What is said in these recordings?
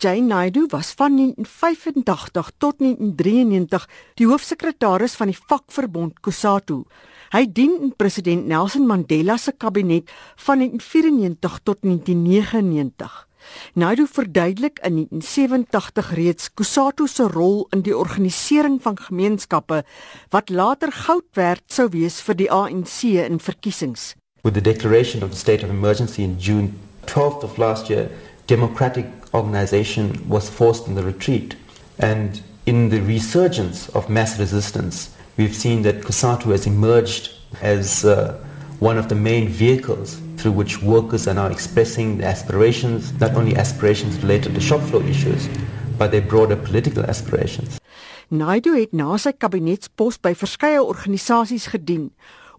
Jane Naidu was van 1985 tot 1993 die hoofsekretaris van die vakverbond COSATU. Hy dien in president Nelson Mandela se kabinet van 1994 tot 1999. Naidu verduidelik in 1987 reeds COSATU se rol in die organisering van gemeenskappe wat later goud werd sou wees vir die ANC in verkiesings. With the declaration of the state of emergency in June 12th of last year, democratic organization was forced in the retreat. And in the resurgence of mass resistance, we've seen that COSATU has emerged as uh, one of the main vehicles through which workers are now expressing their aspirations, not only aspirations related to shop floor issues, but their broader political aspirations. Naidu het na sy kabinetspos by verskeie organisasies gedien,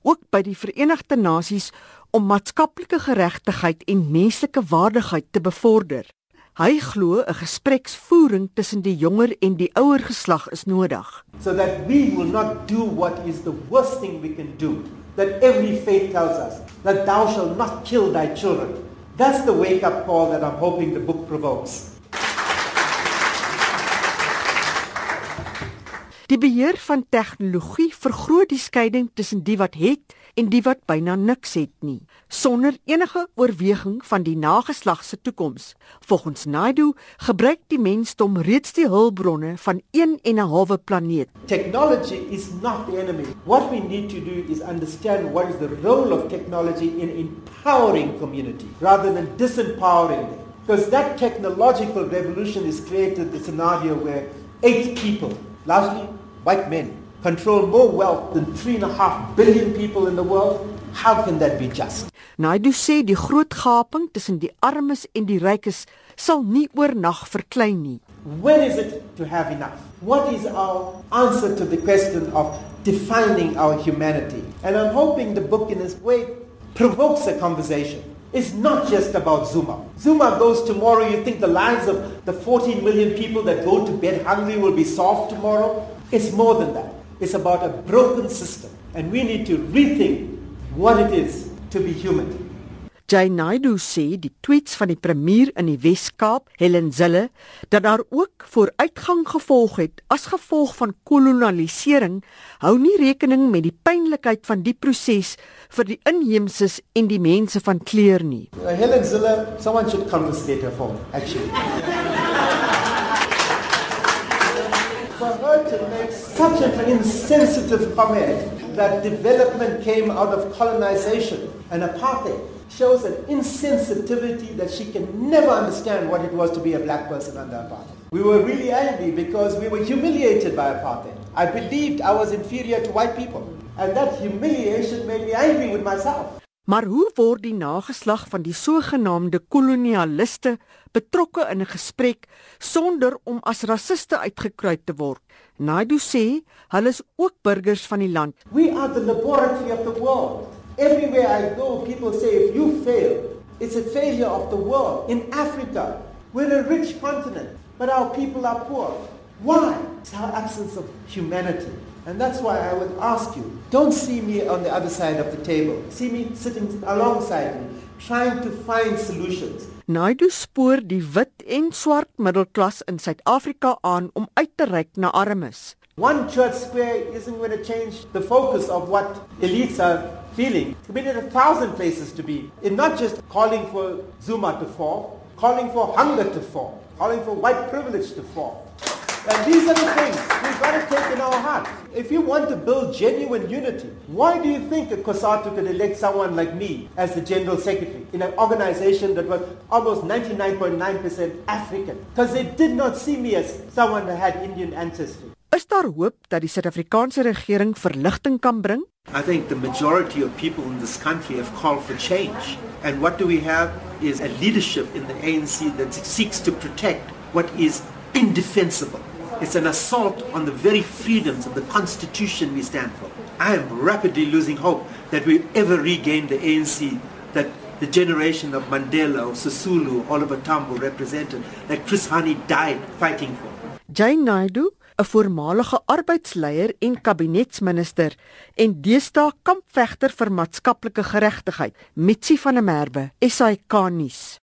ook by die Verenigde Nasies om maatskaplike geregtigheid en menslike waardigheid te bevorder. Hy glo 'n gespreksvoering tussen die jonger en die ouer geslag is nodig. So that we will not do what is the worst thing we can do. That every faith tells us that thou shalt not kill thy children. That's the wake up call that I'm hoping the book provokes. Die beheer van tegnologie vergroot die skeiding tussen die wat het en die wat byna niks het nie, sonder enige oorweging van die nageslag se toekoms. Volgens Naidu gebruik die mensdom reeds die hulpbronne van een en 'n halwe planeet. Technology is not the enemy. What we need to do is understand what is the role of technology in empowering community rather than disempowering them. Because that technological revolution has created the scenario where eight people, largely white men control more wealth than 3.5 billion people in the world, how can that be just? Naidu sê die groot gaping tussen die armes en die rykes sal nie oornag verklein nie. When is it to have enough? What is our answer to the question of defining our humanity? And I'm hoping the book in this way provokes a conversation. It's not just about Zuma. Zuma goes tomorrow, you think the lives of the 14 million people that go to bed hungry will be solved tomorrow? It's more than that. It's about a broken system. And we need to rethink what it is to be human. Jay Naidu sê die tweets van die premier in die Wes-Kaap, Helen Zille, dat daar ook vooruitgang gevolg het as gevolg van kolonialisering, hou nie rekening met die pynlikheid van die proses vir die inheemses en die mense van kleur nie. Uh, Helen Zille, someone should confiscate her phone, actually. For her to make such an insensitive comment that development came out of colonization and apartheid shows an insensitivity that she can never understand what it was to be a black person under apartheid. We were really angry because we were humiliated by apartheid. I believed I was inferior to white people. And that humiliation made me angry with myself. Maar hoe word die nageslag van die sogenaamde kolonialiste betrokke in 'n gesprek sonder om as rasiste uitgekruid te word? Naidu sê hulle is ook burgers van die land. We are the laboratory of the world. Everywhere I go, people say if you fail, it's a failure of the world. In Africa, we're a rich continent, but our people are poor. Why? It's our absence of humanity. And that's why I would ask you, don't see me on the other side of the table. See me sitting alongside you, trying to find solutions. Naidu spoor die wit en swart middelklas in Suid-Afrika aan om uit te reik na armes. One church square isn't going to change the focus of what elites are feeling. We need a thousand places to be. In not just calling for Zuma to fall, calling for hunger to fall, calling for white privilege to fall. And these are the things we've got to take in our heart. If you want to build genuine unity, why do you think that COSATU could elect someone like me as the General Secretary in an organization that was almost 99.9% African? Because they did not see me as someone that had Indian ancestry. Is daar hoop dat die Suid-Afrikaanse regering verligting kan bring? I think the majority of people in this country have called for change. And what do we have is a leadership in the ANC that seeks to protect what is indefensible. It's an assault on the very freedoms of the Constitution we stand for. I am rapidly losing hope that we ever regain the ANC that the generation of Mandela, of Sisulu, Oliver Tambo represented, that Chris Hani died fighting for. Jane Naidu, 'n voormalige arbeidsleier en kabinetsminister en deesdae kampvegter vir maatskaplike geregtigheid, Mitsi van der Merwe, SAK nuus.